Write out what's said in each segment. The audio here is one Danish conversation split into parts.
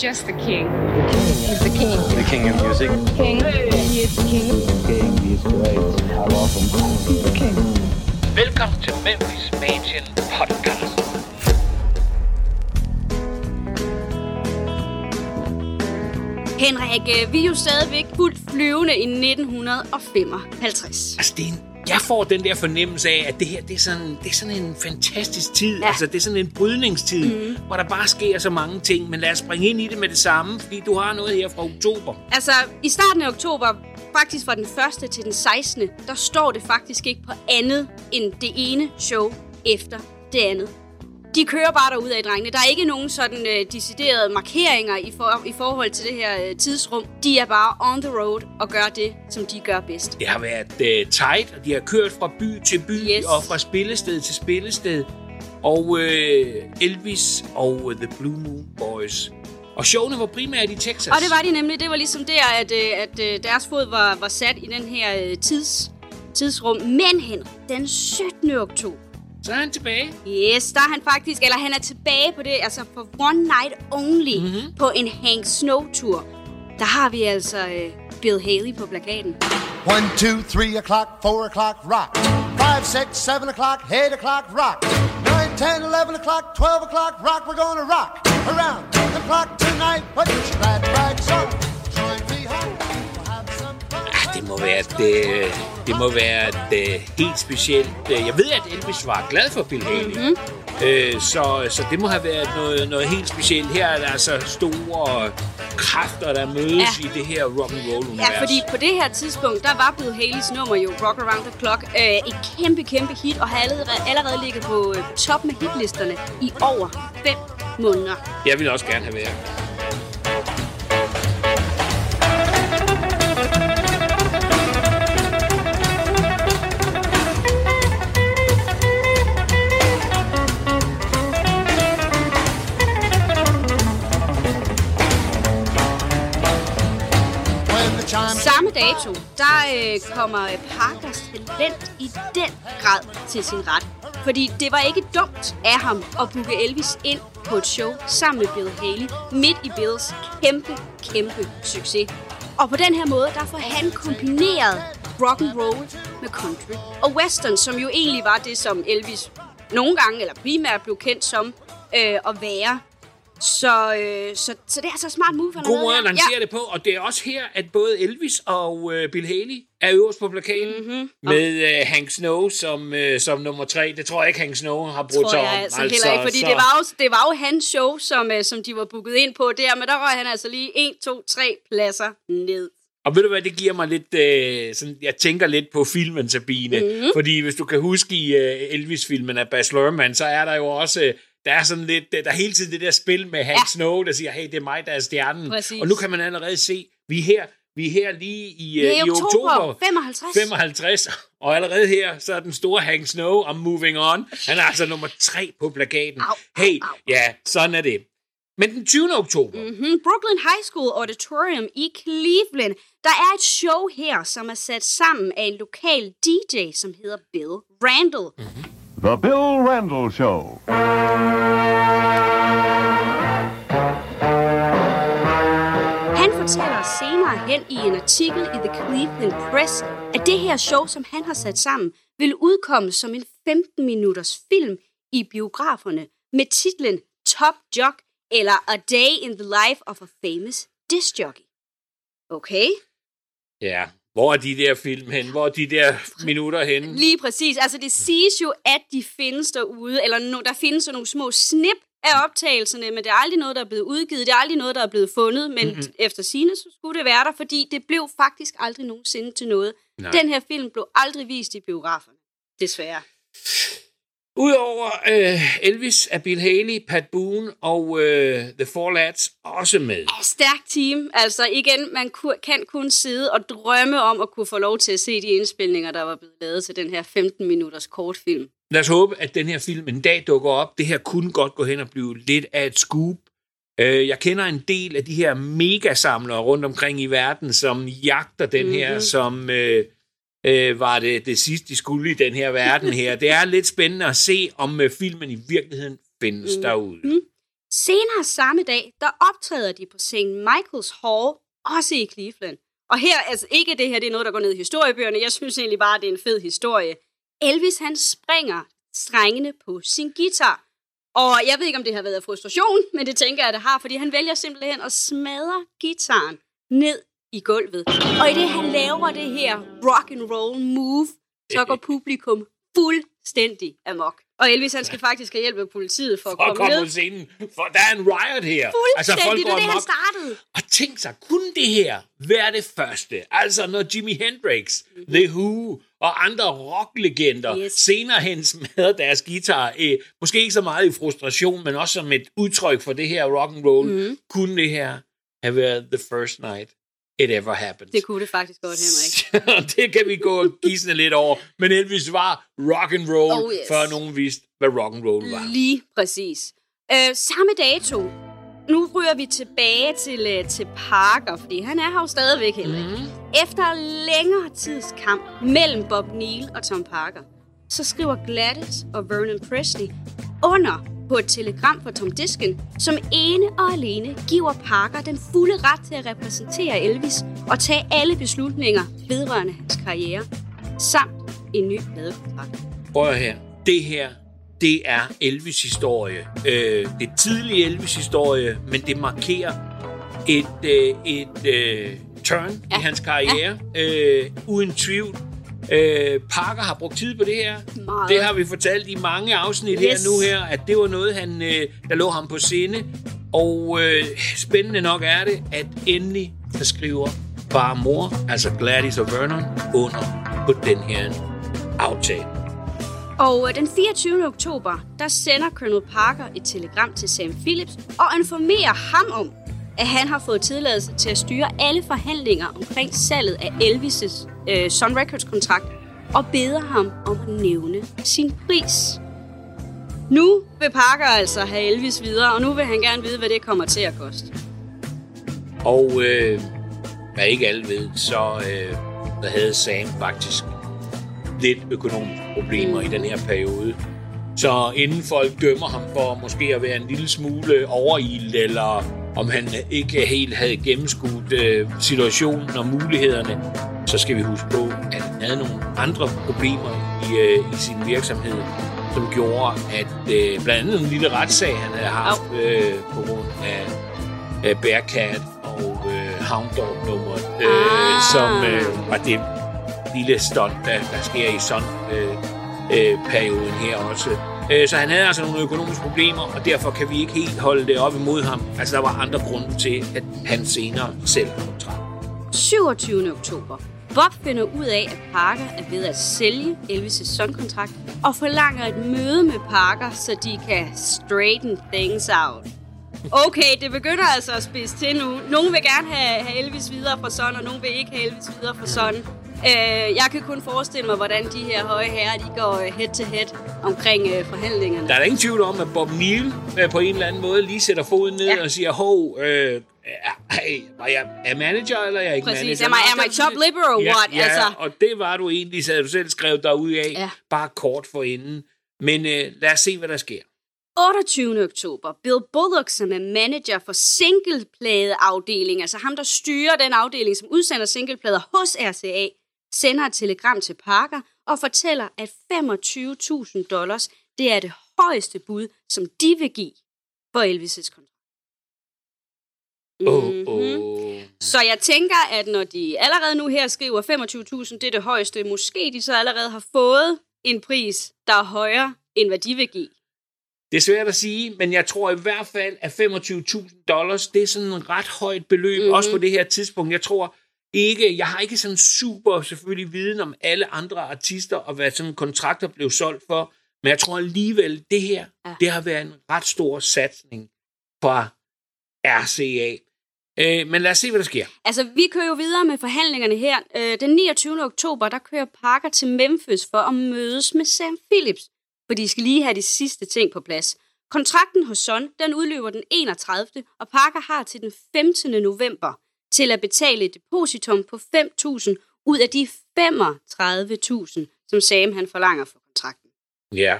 just the king. He's the king. The king of music. King. He is the king. King, he's great. I love him. He's the king. Velkommen til Memphis Mansion Podcast. Henrik, øh, vi er jo stadigvæk fuldt flyvende i 1955. Altså, det er en, jeg får den der fornemmelse af, at det her det er, sådan, det er sådan en fantastisk tid. Ja. Altså, det er sådan en brydningstid, mm. hvor der bare sker så mange ting. Men lad os springe ind i det med det samme, fordi du har noget her fra oktober. Altså, i starten af oktober, faktisk fra den 1. til den 16., der står det faktisk ikke på andet end det ene show efter det andet. De kører bare derud af, drengene. Der er ikke nogen sådan øh, deciderede markeringer i, for, i forhold til det her øh, tidsrum. De er bare on the road og gør det, som de gør bedst. Det har været uh, tight, og de har kørt fra by til by Yes. og fra spillested til spillested. Og uh, Elvis og uh, The Blue Moon Boys. Og showene var primært i Texas. Og det var de nemlig. Det var ligesom der, at, øh, at øh, deres fod var, var sat i den her øh, tids, tidsrum. Men Henrik, den 17. oktober, Så er han tilbage. Yes, der er han faktisk, eller han er tilbage på det, altså for one night only, mm-hmm. på en Hank Snow-tur. Der har vi altså øh, Bill Haley på plakaten. One, two, three o'clock, four o'clock, rock. Five, six, seven o'clock, eight o'clock, rock. Nine, ten, eleven o'clock, twelve o'clock, rock. We're gonna rock around the clock tonight. Put your glad rags det må være et, øh, det må være et øh, helt specielt. Øh, jeg ved, at Elvis var glad for Bill Haley. Mhm. Mm-hmm. Øh, så, så det må have været noget, noget helt specielt. Her er der altså store kræfter, der mødes Ja. i det her rock and roll univers. Ja, fordi på det her tidspunkt, der var Bill Haleys nummer jo Rock Around the Clock øh, et kæmpe, kæmpe hit, og har allerede, allerede ligget på øh, toppen af hitlisterne i over 5 måneder. Jeg vil også gerne have været. Samme dato, der øh, kommer øh, Parkers talent i den grad til sin ret. Fordi det var ikke dumt af ham at booke Elvis ind på et show sammen med Bill Haley midt i Bills kæmpe, kæmpe succes. Og på den her måde, der får han kombineret rock and roll med country og western, som jo egentlig var det, som Elvis nogle gange, eller primært blev kendt som øh, at være. Så, øh, så, så det er altså smart move, God måde at lancere det på, og det er også her, at både Elvis og øh, Bill Haley er øverst på plakaten mm-hmm. med øh, Hank Snow som, øh, som nummer tre. Det tror jeg ikke, Hank Snow har brugt sig om. altså, heller ikke, fordi det var, jo, det var jo hans show, som, øh, som de var booket ind på der, men der røg han altså lige 1, 2, 3 pladser ned. Og ved du hvad, det giver mig lidt, øh, sådan, jeg tænker lidt på filmen, Sabine. Mm-hmm. Fordi hvis du kan huske i øh, Elvis-filmen af Baz Luhrmann, så er der jo også, der er sådan lidt, øh, der er hele tiden det der spil med Hank Ja. ja. Snow, der siger, hey, det er mig, der er stjernen. Præcis. Og nu kan man allerede se, vi er her, vi er her lige i, øh, Det er i oktober, oktober 55. 55, og allerede her, så er den store Hank Snow, I'm moving on. Han er altså nummer tre på plakaten. Au, hey, au, au. ja, sådan er det. Men den 20. oktober, mm. Mm-hmm. Brooklyn High School Auditorium i Cleveland. Der er et show her, som er sat sammen af en lokal DJ, som hedder Bill Randall. The Bill Randall Show. Han fortæller senere hen i en artikel i The Cleveland Press, at det her show, som han har sat sammen, vil udkomme som en 15-minutters film i biograferne med titlen Top Jock eller A Day in the Life of a Famous Disc Jockey. Okay? ja, hvor er de der film hen? Hvor er de der minutter henne? Lige præcis. Altså, det siges jo, at de findes derude, eller no, der findes sådan nogle små snip af optagelserne, men det er aldrig noget, der er blevet udgivet. Det er aldrig noget, der er blevet fundet, men mm-hmm. efter sine så skulle det være der, fordi det blev faktisk aldrig nogensinde til noget. Nej. Den her film blev aldrig vist i biograferne. Desværre. Udover øh, Elvis er Bill Haley, Pat Boone og øh, The Four Lads også med. Stærkt team. Altså igen, man ku- kan kun sidde og drømme om at kunne få lov til at se de indspilninger, der var blevet lavet til den her 15-minutters kortfilm. Lad os håbe, at den her film en dag dukker op. Det her kunne godt gå hen og blive lidt af et scoop. Øh, Jeg kender en del af de her megasamlere rundt omkring i verden, som jagter den mm-hmm. her, som øh, øh, var det, det sidste, de skulle i den her verden her. Det er lidt spændende at se, om øh, filmen i virkeligheden findes mm. derude. Mm. Senere samme dag, der optræder de på St. Michael's Hall, også i Cleveland. Og her, altså ikke det her, det er noget, der går ned i historiebøgerne. Jeg synes egentlig bare, det er en fed historie. Elvis, han springer strengene på sin guitar. Og jeg ved ikke, om det har været frustration, men det tænker jeg, det har, fordi han vælger simpelthen at smadre gitaren ned i gulvet. Og i det, han laver det her rock and roll move, så går publikum fuldstændig amok. Og Elvis, han skal faktisk have hjælp af politiet for at For at komme komme ned. på scenen. For der er en riot her. Altså, Fuldstændig, det er det, han amok. startede. Og tænk sig, kunne det her være det første? Altså, når Jimi Hendrix, The Who og andre rocklegender Yes. senere hen smadrer deres guitar, øh, måske ikke så meget i frustration, men også som et udtryk for det her rock and roll, mm. kunne det her have været the first night it ever happened. Det kunne det faktisk godt, Henrik. det kan vi gå og gisne lidt over. Men Elvis var rock and roll, Oh, yes. før nogen vidste, hvad rock and roll var. Lige præcis. Øh, samme dato. Nu ryger vi tilbage til, øh, til Parker, fordi han er her jo stadigvæk, Henrik. Mm. Efter længere tids kamp mellem Bob Neal og Tom Parker, så skriver Gladys og Vernon Presley under på et telegram fra Tom Diskin, som ene og alene giver Parker den fulde ret til at repræsentere Elvis og tage alle beslutninger vedrørende hans karriere, samt en ny pladekontrakt. Prøv her. Det her, det er Elvis' historie. Øh, det er tidlig Elvis' historie, men det markerer et, øh, et øh, turn ja. i hans karriere. Ja. Øh, uden tvivl. Øh, Parker har brugt tid på det her. Meget. Det har vi fortalt i mange afsnit yes. her nu her, at det var noget, han, øh, der lå ham på sinde. Og øh, spændende nok er det, at endelig der skriver bare mor, altså Gladys og Vernon, under på den her aftale. Og øh, den 24. oktober, der sender Colonel Parker et telegram til Sam Phillips og informerer ham om, at han har fået tilladelse til at styre alle forhandlinger omkring salget af Elvis' øh, Sun Records kontrakt og beder ham om at nævne sin pris. Nu vil Parker altså have Elvis videre, og nu vil han gerne vide, hvad det kommer til at koste. Og øh, hvad ikke alle ved, så øh, der havde Sam faktisk lidt økonomiske problemer i den her periode. Så inden folk dømmer ham for måske at være en lille smule overild, eller om han ikke helt havde gennemskuet øh, situationen og mulighederne, så skal vi huske på, at han havde nogle andre problemer i, øh, i sin virksomhed, som gjorde, at øh, blandt andet en lille retssag, han havde haft øh, på grund af øh, Bearcat og øh, Hound Dog nummeret, øh, Ah. som øh, var det lille stunt, der, der sker i sådan øh, øh, perioden her også. Øh, så han havde altså nogle økonomiske problemer, og derfor kan vi ikke helt holde det op imod ham. Altså, der var andre grunde til, at han senere selv kontrakt. 27. oktober. Bob finder ud af, at Parker er ved at sælge Elvis' sæsonkontrakt og forlanger et møde med Parker, så de kan straighten things out. Okay, det begynder altså at spidse til nu. Nogle vil gerne have, have Elvis videre fra sådan, og nogle vil ikke have Elvis videre fra sådan. Øh, jeg kan kun forestille mig, hvordan de her høje herrer de går head to head omkring øh, forhandlingerne. Der er ingen tvivl om, at Bob Neal øh, på en eller anden måde lige sætter foden ned Ja. og siger, hov, øh, hey, var jeg er manager, eller er jeg ikke Præcis. manager? Am I- am I top liberal or ja, what? Ja, Altså. og det var du egentlig, så du selv skrevet dig ud af, ja. bare kort for inden. Men øh, lad os se, hvad der sker. 28. oktober. Bill Bullock, som er manager for singlepladeafdelingen, altså ham, der styrer den afdeling, som udsender singleplader hos RCA, sender et telegram til Parker og fortæller, at 25.000 dollars, det er det højeste bud, som de vil give for Elvis' kontrakt. Mhm. åh. Så jeg tænker, at når de allerede nu her skriver 25.000, det er det højeste, måske de så allerede har fået en pris, der er højere, end hvad de vil give. Det er svært at sige, men jeg tror i hvert fald, at 25.000 dollars, det er sådan en ret højt beløb, Mhm. mm-hmm. også på det her tidspunkt. Jeg tror ikke, jeg har ikke sådan super selvfølgelig viden om alle andre artister, og hvad sådan kontrakter blev solgt for, men jeg tror alligevel, det her, Ja. det har været en ret stor satsning fra RCA. Øh, men lad os se, hvad der sker. Altså, vi kører jo videre med forhandlingerne her. Øh, den 29. oktober, der kører Parker til Memphis for at mødes med Sam Phillips, for de skal lige have de sidste ting på plads. Kontrakten hos Sun, den udløber den 31. og Parker har til den 15. november til at betale et depositum på 5.000 ud af de 35.000, som Sam han forlanger for kontrakten. Ja.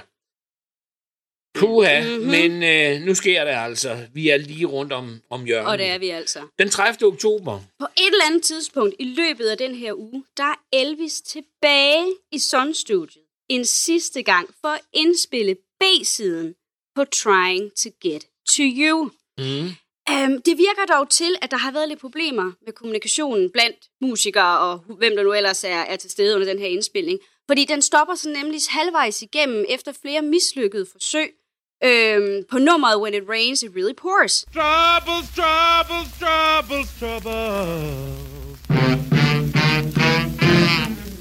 Puha, mm-hmm. men øh, nu sker det altså. Vi er lige rundt om, om hjørnet. Og det er vi altså. Den 30. oktober. På et eller andet tidspunkt i løbet af den her uge, der er Elvis tilbage i Sun Studiet en sidste gang for at indspille B-siden på Trying to Get to You. Mm. Um, det virker dog til, at der har været lidt problemer med kommunikationen blandt musikere og hvem der nu ellers er, er til stede under den her indspilning. Fordi den stopper så nemlig halvvejs igennem efter flere mislykkede forsøg øhm, på nummeret When It Rains, It Really Pours. Troubles, troubles, troubles, troubles.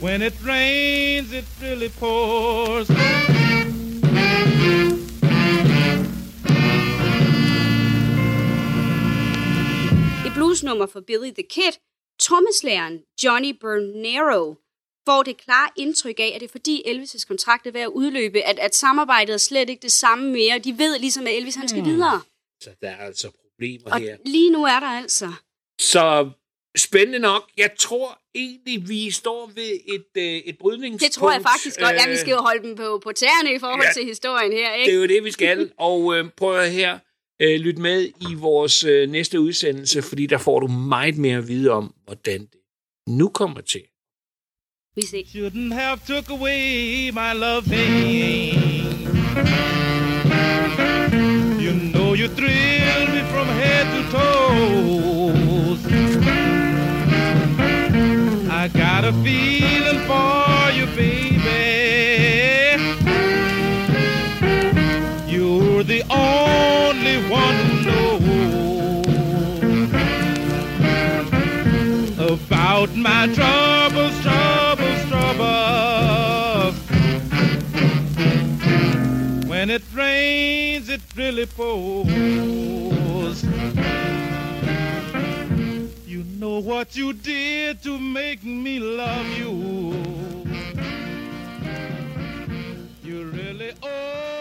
When it rains, it really pours. Bluesnummer for Billy the Kid, trommeslageren Johnny Bernero, får det klare indtryk af, at det er fordi Elvis' kontrakt er ved at udløbe, at, at samarbejdet er slet ikke det samme mere. De ved ligesom, at Elvis han skal videre. Så der er altså problemer Og her. lige nu er der altså. Så spændende nok. Jeg tror egentlig, vi står ved et, øh, et brydningspunkt. Det tror jeg faktisk godt. Ja, vi Øh, skal jo holde dem på, på tæerne i forhold Ja. til historien her, Det ikke? er jo det, vi skal. Og øh, prøv at her øh, lyt med i vores øh, næste udsendelse, fordi der får du meget mere at vide om, hvordan det nu kommer til. Vi ses. Shouldn't have took away my loving. You know you thrill me from head to toes. When it rains, it really pours. You know what you did to make me love you. You really owe.